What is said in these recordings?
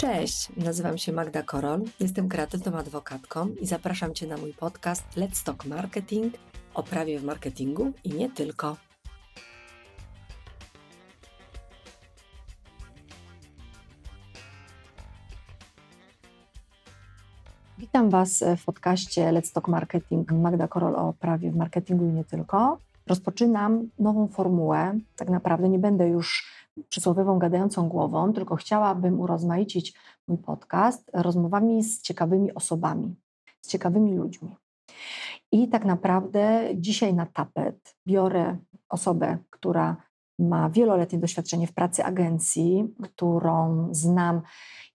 Cześć, nazywam się Magda Korol, jestem kreatywną adwokatką i zapraszam Cię na mój podcast Let's Talk Marketing o prawie w marketingu i nie tylko. Witam Was w podcaście Let's Talk Marketing Magda Korol o prawie w marketingu i nie tylko. Rozpoczynam nową formułę. Tak naprawdę nie będę już przysłowiową gadającą głową, tylko chciałabym urozmaicić mój podcast rozmowami z ciekawymi osobami, z ciekawymi ludźmi. I tak naprawdę dzisiaj na tapet biorę osobę, która ma wieloletnie doświadczenie w pracy agencji, którą znam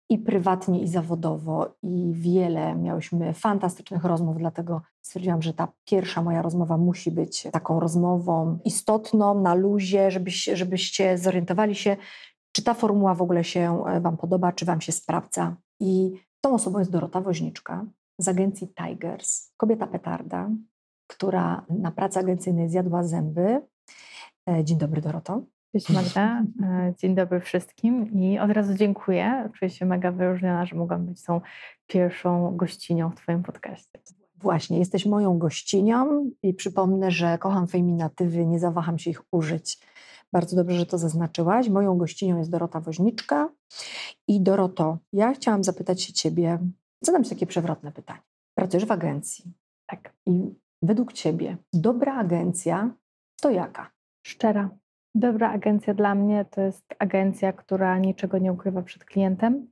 i prywatnie, i zawodowo, i wiele miałyśmy fantastycznych rozmów, dlatego stwierdziłam, że ta pierwsza moja rozmowa musi być taką rozmową istotną, na luzie, żebyś, żebyście zorientowali się, czy ta formuła w ogóle się e, Wam podoba, czy Wam się sprawdza. I tą osobą jest Dorota Woźniczka z agencji Tigers, kobieta petarda, która na pracy agencyjnej zjadła zęby. E, dzień dobry, Doroto. Cześć Magda, e, dzień dobry wszystkim i od razu dziękuję. Czuję się mega wyróżniona, że mogłam być tą pierwszą gościnią w Twoim podcaście. Właśnie, jesteś moją gościnią i przypomnę, że kocham feminatywy, nie zawaham się ich użyć. Bardzo dobrze, że to zaznaczyłaś. Moją gościnią jest Dorota Woźniczka. I Doroto, ja chciałam zapytać się Ciebie, zadam Ci takie przewrotne pytanie. Pracujesz w agencji. Tak. I według Ciebie dobra agencja to jaka? Szczera. Dobra agencja dla mnie to jest agencja, która niczego nie ukrywa przed klientem.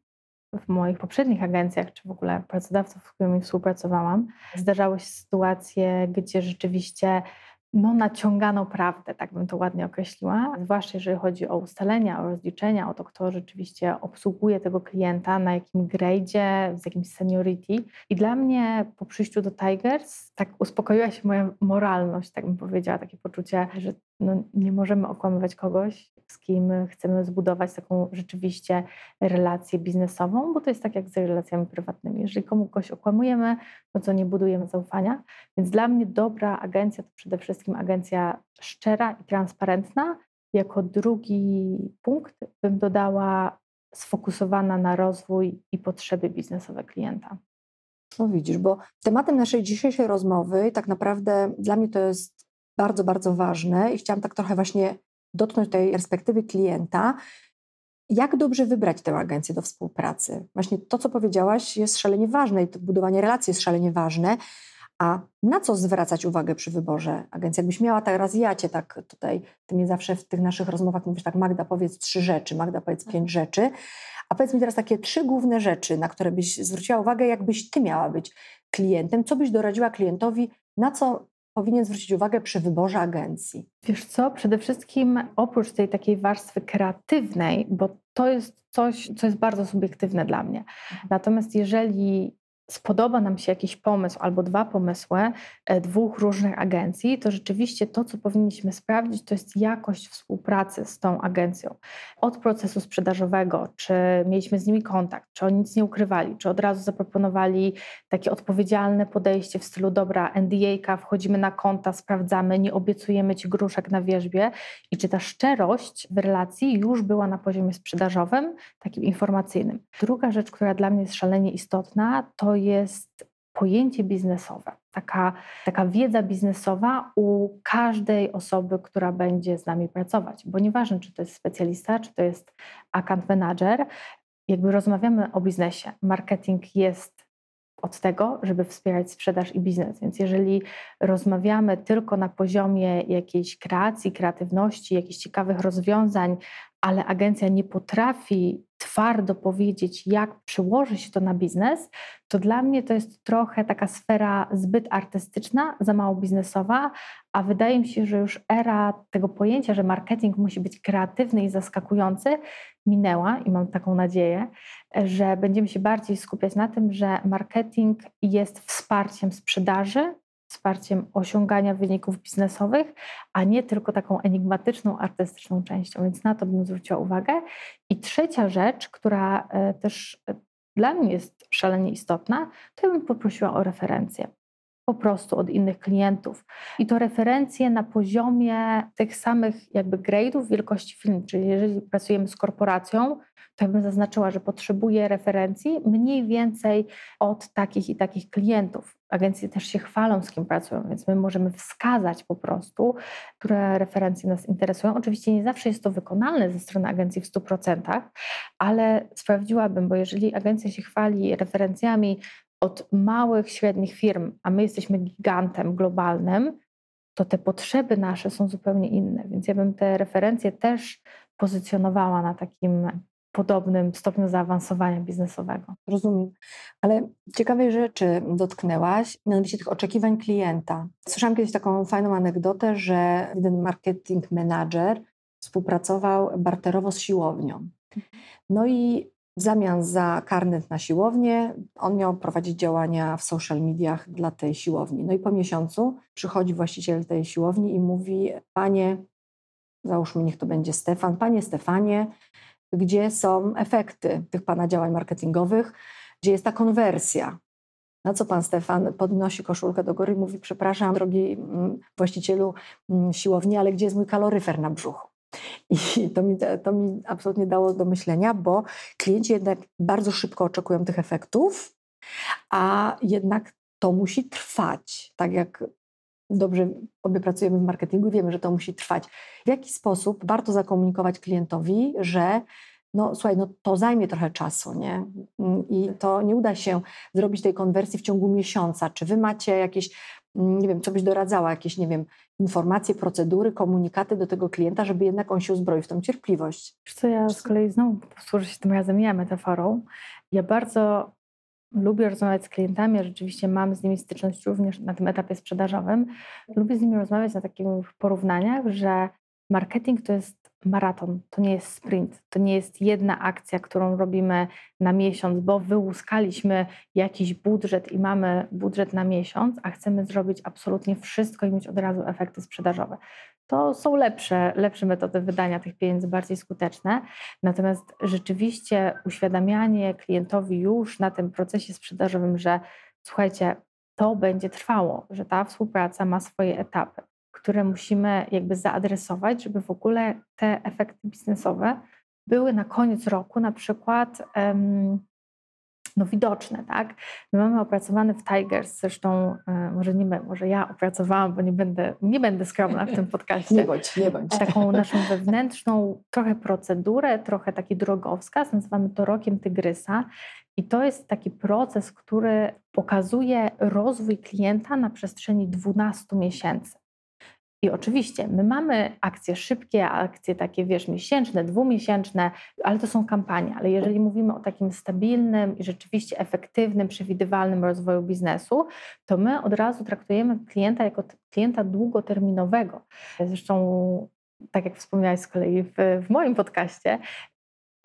W moich poprzednich agencjach, czy w ogóle pracodawców, z którymi współpracowałam, zdarzały się sytuacje, gdzie rzeczywiście no, naciągano prawdę, tak bym to ładnie określiła, zwłaszcza jeżeli chodzi o ustalenia, o rozliczenia, o to, kto rzeczywiście obsługuje tego klienta, na jakim grade'zie, z jakimś seniority. I dla mnie po przyjściu do Tigers tak uspokoiła się moja moralność, tak bym powiedziała, takie poczucie, że no, nie możemy okłamywać kogoś, z kim chcemy zbudować taką rzeczywiście relację biznesową, bo to jest tak jak z relacjami prywatnymi. Jeżeli komuś okłamujemy, no to nie budujemy zaufania. Więc dla mnie dobra agencja to przede wszystkim agencja szczera i transparentna. Jako drugi punkt bym dodała sfokusowana na rozwój i potrzeby biznesowe klienta. No widzisz, bo tematem naszej dzisiejszej rozmowy, tak naprawdę dla mnie to jest bardzo, bardzo ważne i chciałam tak trochę właśnie dotknąć tej perspektywy klienta. Jak dobrze wybrać tę agencję do współpracy? Właśnie to, co powiedziałaś, jest szalenie ważne i to budowanie relacji jest szalenie ważne. A na co zwracać uwagę przy wyborze agencji? Jakbyś miała teraz, ja cię tak tutaj, ty mnie zawsze w tych naszych rozmowach mówisz tak, Magda powiedz trzy rzeczy, Magda powiedz pięć mhm. rzeczy. A powiedz mi teraz takie trzy główne rzeczy, na które byś zwróciła uwagę, jakbyś ty miała być klientem, co byś doradziła klientowi, na co powinien zwrócić uwagę przy wyborze agencji? Wiesz co, przede wszystkim oprócz tej takiej warstwy kreatywnej, bo to jest coś, co jest bardzo subiektywne dla mnie. Mhm. Natomiast jeżeli spodoba nam się jakiś pomysł albo dwa pomysły e, dwóch różnych agencji, to rzeczywiście to, co powinniśmy sprawdzić, to jest jakość współpracy z tą agencją. Od procesu sprzedażowego, czy mieliśmy z nimi kontakt, czy oni nic nie ukrywali, czy od razu zaproponowali takie odpowiedzialne podejście w stylu dobra, NDA, wchodzimy na konta, sprawdzamy, nie obiecujemy ci gruszek na wierzbie i czy ta szczerość w relacji już była na poziomie sprzedażowym, takim informacyjnym. Druga rzecz, która dla mnie jest szalenie istotna, to jest pojęcie biznesowe, taka, taka wiedza biznesowa u każdej osoby, która będzie z nami pracować. Bo nieważne, czy to jest specjalista, czy to jest account manager, jakby rozmawiamy o biznesie. Marketing jest od tego, żeby wspierać sprzedaż i biznes. Więc jeżeli rozmawiamy tylko na poziomie jakiejś kreacji, kreatywności, jakichś ciekawych rozwiązań, ale agencja nie potrafi twardo powiedzieć, jak przyłoży się to na biznes, to dla mnie to jest trochę taka sfera zbyt artystyczna, za mało biznesowa, a wydaje mi się, że już era tego pojęcia, że marketing musi być kreatywny i zaskakujący, minęła i mam taką nadzieję, że będziemy się bardziej skupiać na tym, że marketing jest wsparciem sprzedaży, wsparciem osiągania wyników biznesowych, a nie tylko taką enigmatyczną, artystyczną częścią. Więc na to bym zwróciła uwagę. I trzecia rzecz, która e, też e, dla mnie jest szalenie istotna, to ja bym poprosiła o referencję. Po prostu od innych klientów. I to referencje na poziomie tych samych jakby grade'ów wielkości firmy. Czyli jeżeli pracujemy z korporacją, to ja bym zaznaczyła, że potrzebuję referencji mniej więcej od takich i takich klientów. Agencje też się chwalą, z kim pracują, więc my możemy wskazać po prostu, które referencje nas interesują. Oczywiście nie zawsze jest to wykonalne ze strony agencji w 100%, ale sprawdziłabym, bo jeżeli agencja się chwali referencjami od małych, średnich firm, a my jesteśmy gigantem globalnym, to te potrzeby nasze są zupełnie inne. Więc ja bym te referencje też pozycjonowała na takim podobnym stopniu zaawansowania biznesowego. Rozumiem. Ale ciekawej rzeczy dotknęłaś, mianowicie tych oczekiwań klienta. Słyszałam kiedyś taką fajną anegdotę, że jeden marketing manager współpracował barterowo z siłownią. No i w zamian za karnet na siłownię, on miał prowadzić działania w social mediach dla tej siłowni. No i po miesiącu przychodzi właściciel tej siłowni i mówi: Panie, załóżmy, niech to będzie Stefan, Panie Stefanie, gdzie są efekty tych Pana działań marketingowych, gdzie jest ta konwersja? Na co pan Stefan podnosi koszulkę do góry i mówi: Przepraszam, drogi mm, właścicielu mm, siłowni, ale gdzie jest mój kaloryfer na brzuchu? I to mi, to mi absolutnie dało do myślenia, bo klienci jednak bardzo szybko oczekują tych efektów, a jednak to musi trwać. Tak jak dobrze obie pracujemy w marketingu, wiemy, że to musi trwać. W jaki sposób warto zakomunikować klientowi, że no słuchaj, no to zajmie trochę czasu, nie? I to nie uda się zrobić tej konwersji w ciągu miesiąca. Czy wy macie jakieś nie wiem, co byś doradzała, jakieś, nie wiem, informacje, procedury, komunikaty do tego klienta, żeby jednak on się uzbroił w tą cierpliwość. Wiesz co, ja z kolei znowu posłużę się tym razem ja metaforą. Ja bardzo lubię rozmawiać z klientami, rzeczywiście mam z nimi styczność również na tym etapie sprzedażowym. Lubię z nimi rozmawiać na takich porównaniach, że marketing to jest maraton, to nie jest sprint, to nie jest jedna akcja, którą robimy na miesiąc, bo wyłuskaliśmy jakiś budżet i mamy budżet na miesiąc, a chcemy zrobić absolutnie wszystko i mieć od razu efekty sprzedażowe. To są lepsze, lepsze metody wydania tych pieniędzy, bardziej skuteczne. Natomiast rzeczywiście uświadamianie klientowi już na tym procesie sprzedażowym, że słuchajcie, to będzie trwało, że ta współpraca ma swoje etapy które musimy jakby zaadresować, żeby w ogóle te efekty biznesowe były na koniec roku na przykład um, no, widoczne. Tak? My mamy opracowany w Tigers, zresztą e, może, nie, może ja opracowałam, bo nie będę, nie będę skromna w tym podcaście. Nie bądź, nie bądź. Taką naszą wewnętrzną trochę procedurę, trochę taki drogowskaz, nazywamy to rokiem tygrysa. I to jest taki proces, który pokazuje rozwój klienta na przestrzeni 12 miesięcy. I oczywiście my mamy akcje szybkie, akcje takie, wiesz, miesięczne, dwumiesięczne, ale to są kampanie. Ale jeżeli mówimy o takim stabilnym i rzeczywiście efektywnym, przewidywalnym rozwoju biznesu, to my od razu traktujemy klienta jako klienta długoterminowego. Zresztą tak jak wspomniałeś z kolei w, w, moim podcaście,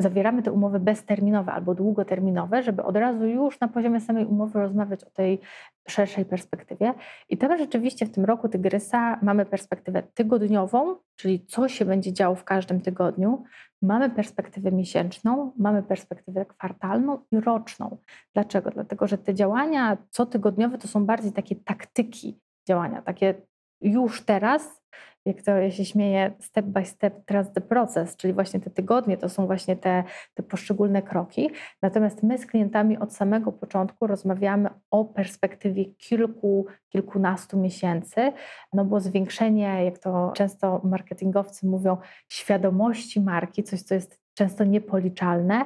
zawieramy te umowy bezterminowe albo długoterminowe, żeby od razu już na poziomie samej umowy rozmawiać o tej szerszej perspektywie. I teraz rzeczywiście w tym roku Tygrysa mamy perspektywę tygodniową, czyli co się będzie działo w każdym tygodniu. Mamy perspektywę miesięczną, mamy perspektywę kwartalną i roczną. Dlaczego? Dlatego, że te działania cotygodniowe to są bardziej takie taktyki działania, takie już teraz jak to ja się śmieję, step by step, trust the process, czyli właśnie te tygodnie to są właśnie te, te poszczególne kroki. Natomiast my z klientami od samego początku rozmawiamy o perspektywie kilku, kilkunastu miesięcy, no bo zwiększenie, jak to często marketingowcy mówią, świadomości marki, coś, co jest często niepoliczalne,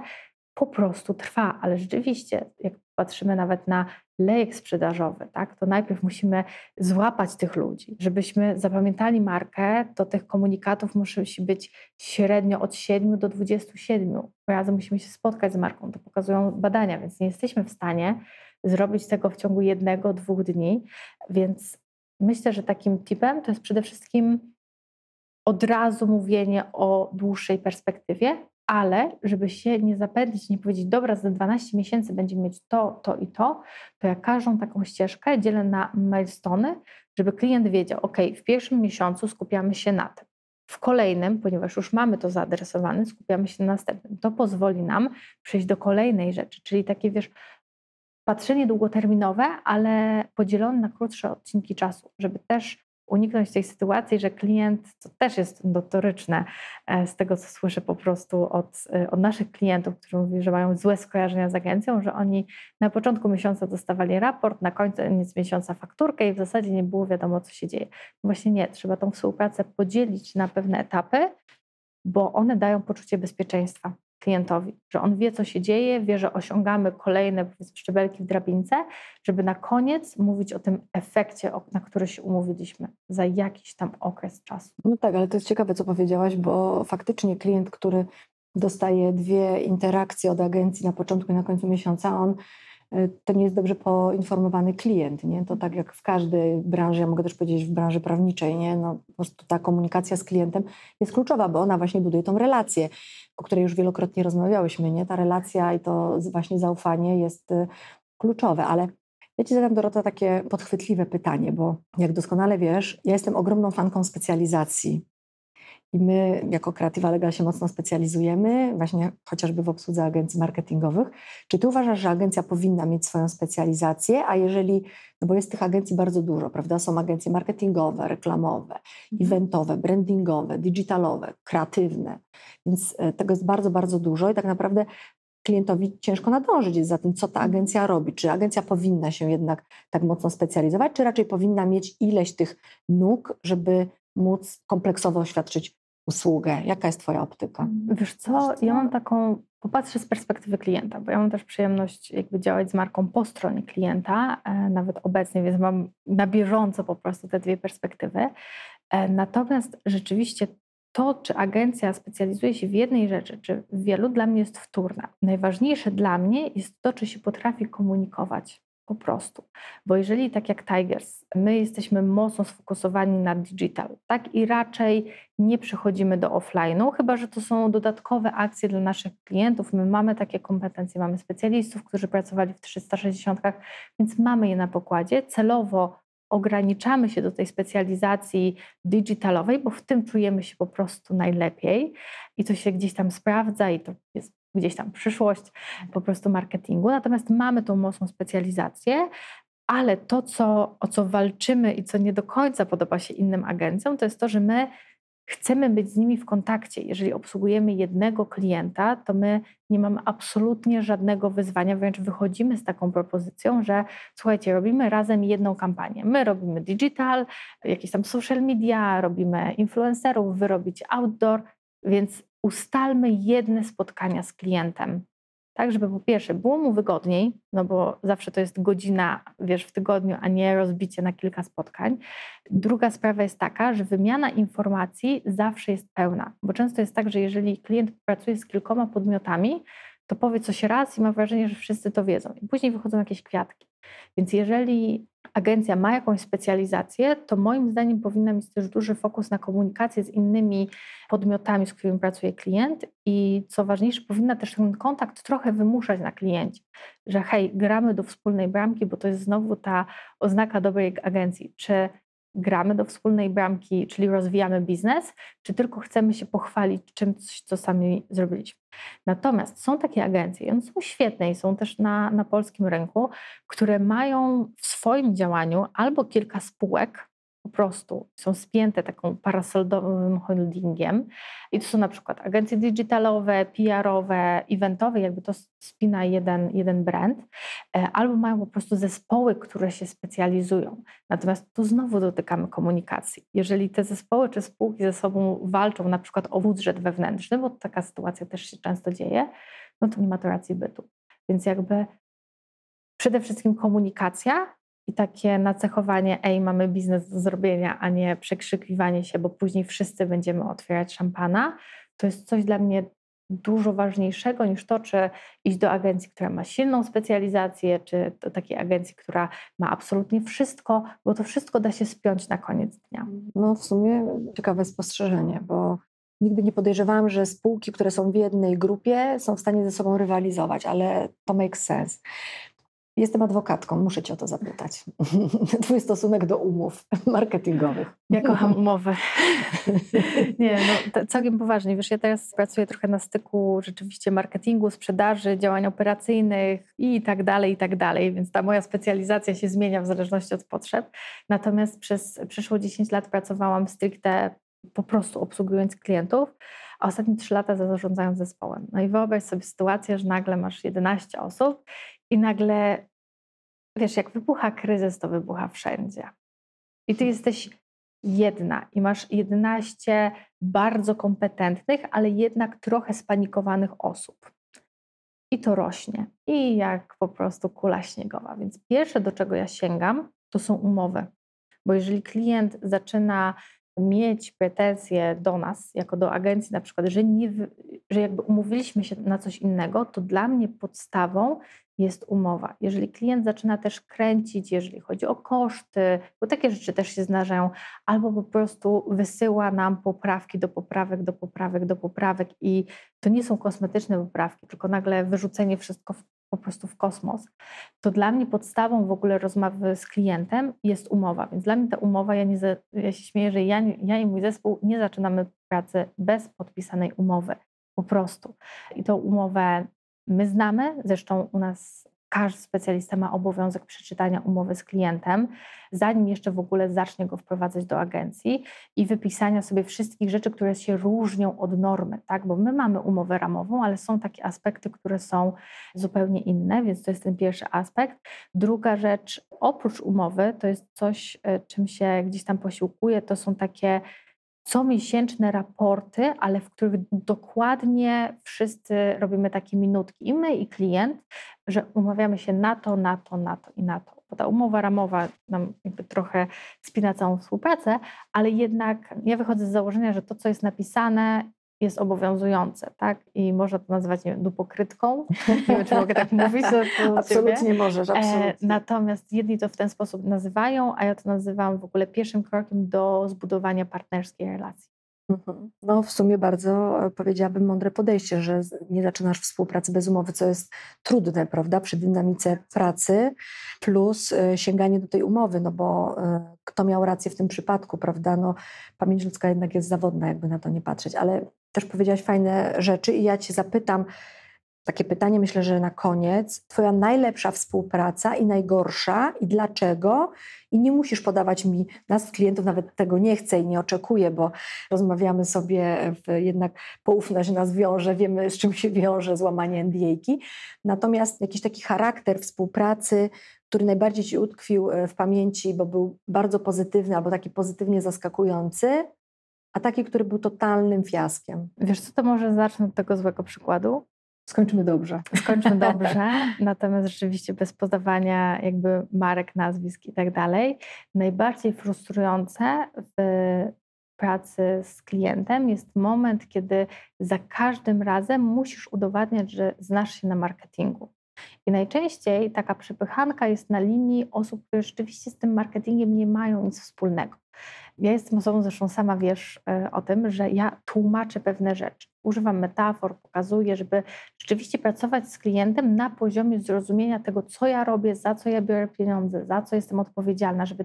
po prostu trwa, ale rzeczywiście, jak patrzymy nawet na lejek sprzedażowy, tak, to najpierw musimy złapać tych ludzi. Żebyśmy zapamiętali markę, to tych komunikatów musi być średnio od 7 do 27 razy musimy się spotkać z marką. To pokazują badania, więc nie jesteśmy w stanie zrobić tego w ciągu jednego, dwóch dni. Więc myślę, że takim tipem to jest przede wszystkim od razu mówienie o dłuższej perspektywie, ale żeby się nie zapędzić, nie powiedzieć, dobra, za 12 miesięcy będziemy mieć to, to i to, to ja każdą taką ścieżkę dzielę na milestony, żeby klient wiedział, ok, w pierwszym miesiącu skupiamy się na tym. W kolejnym, ponieważ już mamy to zaadresowane, skupiamy się na następnym. To pozwoli nam przejść do kolejnej rzeczy, czyli takie, wiesz, patrzenie długoterminowe, ale podzielone na krótsze odcinki czasu, żeby też uniknąć tej sytuacji, że klient, to też jest notoryczne e, z tego, co słyszę po prostu od, e, od naszych klientów, którzy mówili, że mają złe skojarzenia z agencją, że oni na początku miesiąca dostawali raport, na koniec miesiąca fakturkę i w zasadzie nie było wiadomo, co się dzieje. Właśnie nie, trzeba tą współpracę podzielić na pewne etapy, bo one dają poczucie bezpieczeństwa klientowi, że on wie, co się dzieje, wie, że osiągamy kolejne szczebelki w drabince, żeby na koniec mówić o tym efekcie, na który się umówiliśmy za jakiś tam okres czasu. No tak, ale to jest ciekawe, co powiedziałaś, bo faktycznie klient, który dostaje dwie interakcje od agencji na początku i na końcu miesiąca, on to nie jest dobrze poinformowany klient, nie? To tak jak w każdej branży, ja mogę też powiedzieć w branży prawniczej, nie? No, po prostu ta komunikacja z klientem jest kluczowa, bo ona właśnie buduje tą relację o której już wielokrotnie rozmawiałyśmy, nie? Ta relacja i to właśnie zaufanie jest y, kluczowe, ale ja Ci zadam, Dorota, takie podchwytliwe pytanie, bo jak doskonale wiesz, ja jestem ogromną fanką specjalizacji. I my jako Creative Legal się mocno specjalizujemy, właśnie chociażby w obsłudze agencji marketingowych. Czy Ty uważasz, że agencja powinna mieć swoją specjalizację? A jeżeli, no bo jest tych agencji bardzo dużo, prawda? Są agencje marketingowe, reklamowe, mhm. eventowe, brandingowe, digitalowe, kreatywne. Więc e, tego jest bardzo, bardzo dużo i tak naprawdę klientowi ciężko nadążyć za tym, co ta mhm. agencja robi. Czy agencja powinna się jednak tak mocno specjalizować, czy raczej powinna mieć ileś tych nóg, żeby móc kompleksowo świadczyć usługę? Jaka jest Twoja optyka? Wiesz co, ja mam taką, popatrzę z perspektywy klienta, bo ja mam też przyjemność jakby działać z marką po stronie klienta, e, nawet obecnie, więc mam na bieżąco po prostu te dwie perspektywy. E, natomiast rzeczywiście to, czy agencja specjalizuje się w jednej rzeczy, czy w wielu, dla mnie jest wtórne. Najważniejsze dla mnie jest to, czy się potrafi komunikować po prostu. Bo jeżeli tak jak Tigers, my jesteśmy mocno sfokusowani na digital, tak i raczej nie przechodzimy do offline'u, chyba że to są dodatkowe akcje dla naszych klientów. My mamy takie kompetencje, mamy specjalistów, którzy pracowali w 360, więc mamy je na pokładzie. Celowo ograniczamy się do tej specjalizacji digitalowej, bo w tym czujemy się po prostu najlepiej i to się gdzieś tam sprawdza i to jest gdzieś tam przyszłość po prostu marketingu. Natomiast mamy tą mocną specjalizację, ale to, co, o co walczymy i co nie do końca podoba się innym agencjom, to jest to, że my chcemy być z nimi w kontakcie. Jeżeli obsługujemy jednego klienta, to my nie mamy absolutnie żadnego wyzwania, wręcz wychodzimy z taką propozycją, że słuchajcie, robimy razem jedną kampanię. My robimy digital, jakieś tam social media, robimy influencerów, wy robicie outdoor, więc ustalmy jedne spotkania z klientem. Tak, żeby po pierwsze było mu wygodniej, no bo zawsze to jest godzina, wiesz, w tygodniu, a nie rozbicie na kilka spotkań. Druga sprawa jest taka, że wymiana informacji zawsze jest pełna, bo często jest tak, że jeżeli klient pracuje z kilkoma podmiotami, to powie coś raz i ma wrażenie, że wszyscy to wiedzą. I później wychodzą jakieś kwiatki. Więc jeżeli agencja ma jakąś specjalizację, to moim zdaniem powinna mieć też duży fokus na komunikację z innymi podmiotami, z którymi pracuje klient i co ważniejsze, powinna też ten kontakt trochę wymuszać na kliencie, że hej, gramy do wspólnej bramki, bo to jest znowu ta oznaka dobrej agencji. Czy gramy do wspólnej bramki, czyli rozwijamy biznes, czy tylko chcemy się pochwalić czymś, co sami zrobiliśmy. Natomiast są takie agencje, i one są świetne i są też na, na polskim rynku, które mają w swoim działaniu albo kilka spółek, po prostu są spięte taką parasoldowym holdingiem i to są na przykład agencje digitalowe, PR-owe, eventowe, jakby to spina jeden, jeden brand, e, albo mają po prostu zespoły, które się specjalizują. Natomiast tu znowu dotykamy komunikacji. Jeżeli te zespoły czy spółki ze sobą walczą na przykład o budżet wewnętrzny, bo taka sytuacja też się często dzieje, no to nie ma to racji bytu. Więc jakby przede wszystkim komunikacja, i takie nacechowanie, ej, mamy biznes do zrobienia, a nie przekrzykiwanie się, bo później wszyscy będziemy otwierać szampana, to jest coś dla mnie dużo ważniejszego niż to, czy iść do agencji, która ma silną specjalizację, czy do takiej agencji, która ma absolutnie wszystko, bo to wszystko da się spiąć na koniec dnia. No w sumie ciekawe spostrzeżenie, bo nigdy nie podejrzewałam, że spółki, które są w jednej grupie, są w stanie ze sobą rywalizować, ale to makes sense. Jestem adwokatką, muszę Cię o to zapytać. Twój stosunek do umów marketingowych. Ja kocham umowy. Nie, no całkiem poważnie. Wiesz, ja teraz pracuję trochę na styku rzeczywiście marketingu, sprzedaży, działań operacyjnych i tak dalej, i tak dalej, więc ta moja specjalizacja się zmienia w zależności od potrzeb. Natomiast przez przeszło 10 lat pracowałam stricte po prostu obsługując klientów, a ostatnie 3 lata zarządzając zespołem. No i wyobraź sobie sytuację, że nagle masz 11 osób i nagle, wiesz, jak wybucha kryzys, to wybucha wszędzie. I ty jesteś jedna i masz 11 bardzo kompetentnych, ale jednak trochę spanikowanych osób. I to rośnie. I jak po prostu kula śniegowa. Więc pierwsze, do czego ja sięgam, to są umowy. Bo jeżeli klient zaczyna mieć pretensje do nas, jako do agencji na przykład, że, nie, że jakby umówiliśmy się na coś innego, to dla mnie podstawą jest umowa. Jeżeli klient zaczyna też kręcić, jeżeli chodzi o koszty, bo takie rzeczy też się zdarzają, albo po prostu wysyła nam poprawki do poprawek, do poprawek, do poprawek i to nie są kosmetyczne poprawki, tylko nagle wyrzucenie wszystko w, po prostu w kosmos, to dla mnie podstawą w ogóle rozmowy z klientem jest umowa. Więc dla mnie ta umowa, ja, nie, ja się śmieję, że ja, ja i mój zespół nie zaczynamy pracy bez podpisanej umowy. Po prostu. I tą umowę My znamy, zresztą u nas każdy specjalista ma obowiązek przeczytania umowy z klientem, zanim jeszcze w ogóle zacznie go wprowadzać do agencji i wypisania sobie wszystkich rzeczy, które się różnią od normy, tak? Bo my mamy umowę ramową, ale są takie aspekty, które są zupełnie inne, więc to jest ten pierwszy aspekt. Druga rzecz, oprócz umowy, to jest coś, e, czym się gdzieś tam posiłkuję, to są takie comiesięczne raporty, ale w których dokładnie wszyscy robimy takie minutki, i my, i klient, że umawiamy się na to, na to, na to i na to. Bo ta umowa ramowa nam jakby trochę spina całą współpracę, ale jednak ja wychodzę z założenia, że to, co jest napisane, jest obowiązujące, tak? I można to nazwać nie wiem, dupokrytką. Nie wiem, czy mogę tak mówić. Absolutnie możesz, e, absolutnie. natomiast jedni to w ten sposób nazywają, a ja to nazywam w ogóle pierwszym krokiem do zbudowania partnerskiej relacji. Mhm. No, w sumie bardzo e, powiedziałabym mądre podejście, że nie zaczynasz współpracy bez umowy, co jest trudne, prawda, przy dynamice pracy, plus e, sięganie do tej umowy, no bo kto miał rację w tym przypadku, prawda? No, pamięć ludzka jednak jest zawodna, jakby na to nie patrzeć, ale też powiedziałaś fajne rzeczy i ja Cię zapytam, takie pytanie myślę, że na koniec. Twoja najlepsza współpraca i najgorsza i dlaczego? I nie musisz podawać mi nazw klientów, nawet tego nie chcę i nie oczekuję, bo rozmawiamy sobie, jednak poufność nas wiąże, wiemy z czym się wiąże złamanie NDA-ki. Natomiast jakiś taki charakter współpracy, który najbardziej Ci utkwił e, w pamięci, bo był bardzo pozytywny albo taki pozytywnie zaskakujący, a taki, który był totalnym fiaskiem. Wiesz co, to może zacznę od tego złego przykładu. Skończymy dobrze. Skończymy dobrze, natomiast rzeczywiście bez podawania jakby marek, nazwisk i tak dalej. Najbardziej frustrujące w pracy z klientem jest moment, kiedy za każdym razem musisz udowadniać, że znasz się na marketingu. I najczęściej taka przepychanka jest na linii osób, które rzeczywiście z tym marketingiem nie mają nic wspólnego. Ja jestem osobą, zresztą sama wiesz e, o tym, że ja tłumaczę pewne rzeczy. Używam metafor, pokazuję, żeby rzeczywiście pracować z klientem na poziomie zrozumienia tego, co ja robię, za co ja biorę pieniądze, za co jestem odpowiedzialna, żeby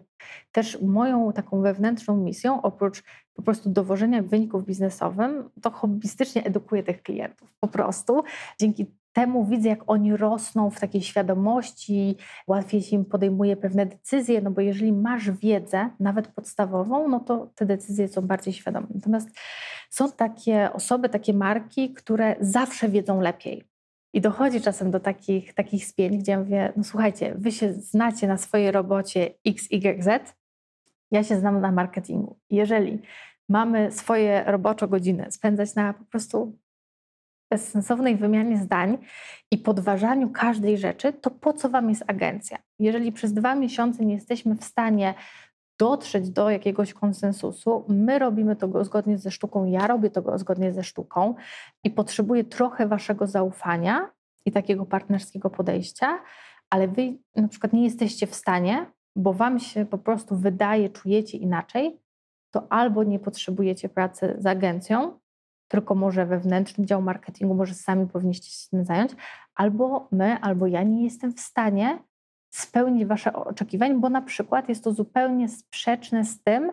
też moją taką wewnętrzną misją, oprócz po prostu dowożenia wyników biznesowym, to hobbystycznie edukuję tych klientów. Po prostu dzięki temu widzę, jak oni rosną w takiej świadomości, łatwiej się im podejmuje pewne decyzje, no bo jeżeli masz wiedzę, nawet podstawową, no to te decyzje są bardziej świadome. Natomiast są takie osoby, takie marki, które zawsze wiedzą lepiej. I dochodzi czasem do takich, takich spięć, gdzie ja mówię, no słuchajcie, wy się znacie na swojej robocie X, Y, Z, ja się znam na marketingu. Jeżeli mamy swoje robocze godziny spędzać na po prostu bezsensownej wymianie zdań i podważaniu każdej rzeczy, to po co Wam jest agencja? Jeżeli przez dwa miesiące nie jesteśmy w stanie dotrzeć do jakiegoś konsensusu, my robimy to zgodnie ze sztuką, ja robię to zgodnie ze sztuką i potrzebuję trochę Waszego zaufania i takiego partnerskiego podejścia, ale Wy na przykład nie jesteście w stanie, bo Wam się po prostu wydaje, czujecie inaczej, to albo nie potrzebujecie pracy z agencją, tylko może wewnętrzny dział marketingu, może sami powinniście się tym zająć, albo my, albo ja nie jestem w stanie spełnić Wasze oczekiwań, bo na przykład jest to zupełnie sprzeczne z tym,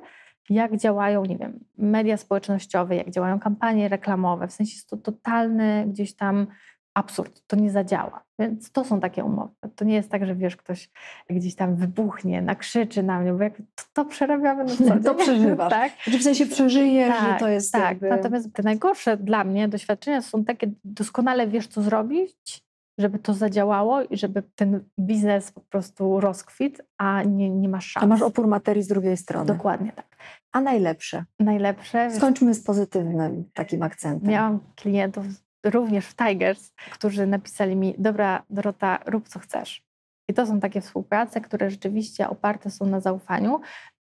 jak działają, nie wiem, media społecznościowe, jak działają kampanie reklamowe. W sensie jest to totalny gdzieś tam absurd, to nie zadziała. Więc to są takie umowy. To nie jest tak, że wiesz, ktoś gdzieś tam wybuchnie, nakrzyczy na mnie, bo jak to, to przerabiamy na co. To przeżywasz. tak? Znaczy w sensie przeżyjesz, że Tak, to jest tak. jakby... Natomiast te najgorsze dla mnie doświadczenia są takie, doskonale wiesz, co zrobić, żeby to zadziałało i żeby ten biznes po prostu rozkwit, a nie, nie masz szans. A masz opór materii z drugiej strony. Dokładnie tak. A najlepsze? Najlepsze. Skończmy z pozytywnym takim akcentem. Miałam klientów również w Tigers, którzy napisali mi: Dobra, Dorota, rób co chcesz. I to są takie współprace, które rzeczywiście oparte są na zaufaniu.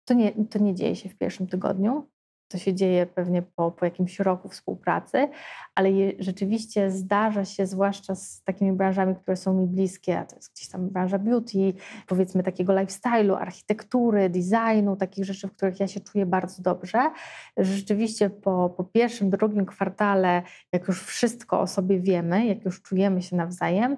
To nie, to nie dzieje się w pierwszym tygodniu. To się dzieje pewnie po, po jakimś roku współpracy, ale je, rzeczywiście zdarza się, zwłaszcza z takimi branżami, które są mi bliskie, to jest gdzieś tam branża beauty, powiedzmy takiego lifestyle'u, architektury, designu, takich rzeczy, w których ja się czuję bardzo dobrze. Rzeczywiście po, po pierwszym, drugim kwartale, jak już wszystko o sobie wiemy, jak już czujemy się nawzajem,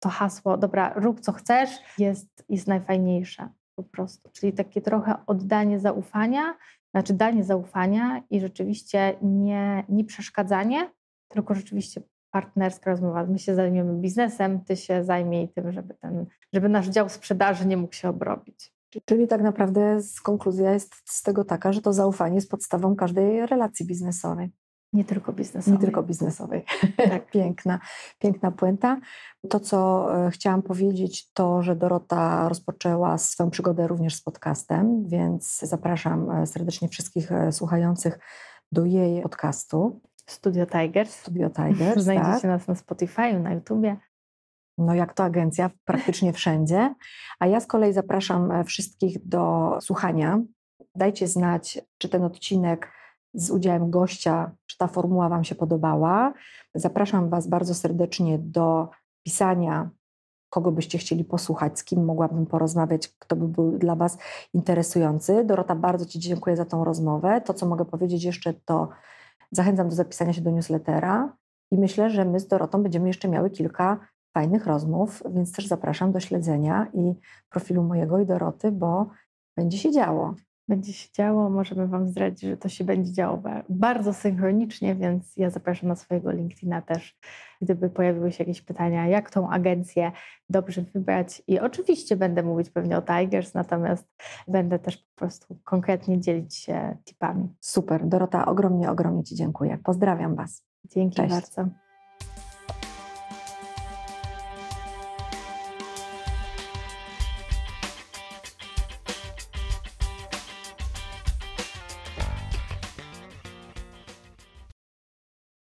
to hasło, dobra, rób co chcesz, jest, jest najfajniejsze po prostu. Czyli takie trochę oddanie zaufania, znaczy danie zaufania i rzeczywiście nie, nie przeszkadzanie, tylko rzeczywiście partnerska rozmowa. My się zajmiemy biznesem, ty się zajmij tym, żeby, ten, żeby nasz dział sprzedaży nie mógł się obrobić. Czyli tak naprawdę konkluzja jest z tego taka, że to zaufanie jest podstawą każdej relacji biznesowej, Nie tylko biznesowej. nie tylko biznesowej. Tak. piękna, piękna puenta. To, co e, chciałam powiedzieć, to, że Dorota rozpoczęła swoją przygodę również z podcastem, więc zapraszam e, serdecznie wszystkich e, słuchających do jej podcastu Studio Tigers. Studio Tigers. Znajdziecie tak? nas na Spotify, na YouTubie. No jak to agencja, praktycznie wszędzie. A ja z kolei zapraszam wszystkich do słuchania. Dajcie znać, czy ten odcinek z udziałem gościa, czy ta formuła Wam się podobała. Zapraszam Was bardzo serdecznie do pisania, kogo byście chcieli posłuchać, z kim mogłabym porozmawiać, kto by był dla Was interesujący. Dorota, bardzo Ci dziękuję za tą rozmowę. To, co mogę powiedzieć jeszcze, to zachęcam do zapisania się do newslettera i myślę, że my z Dorotą będziemy jeszcze miały kilka fajnych rozmów, więc też zapraszam do śledzenia i profilu mojego i Doroty, bo będzie się działo. Będzie się działo, możemy Wam zdradzić, że to się będzie działo ba- bardzo synchronicznie, więc ja zapraszam na swojego LinkedIna też, gdyby pojawiły się jakieś pytania, jak tą agencję dobrze wybrać. I oczywiście będę mówić pewnie o Tigers, natomiast będę też po prostu konkretnie dzielić się tipami. Super. Dorota, ogromnie, ogromnie Ci dziękuję. Pozdrawiam Was. Dzięki Cześć. bardzo.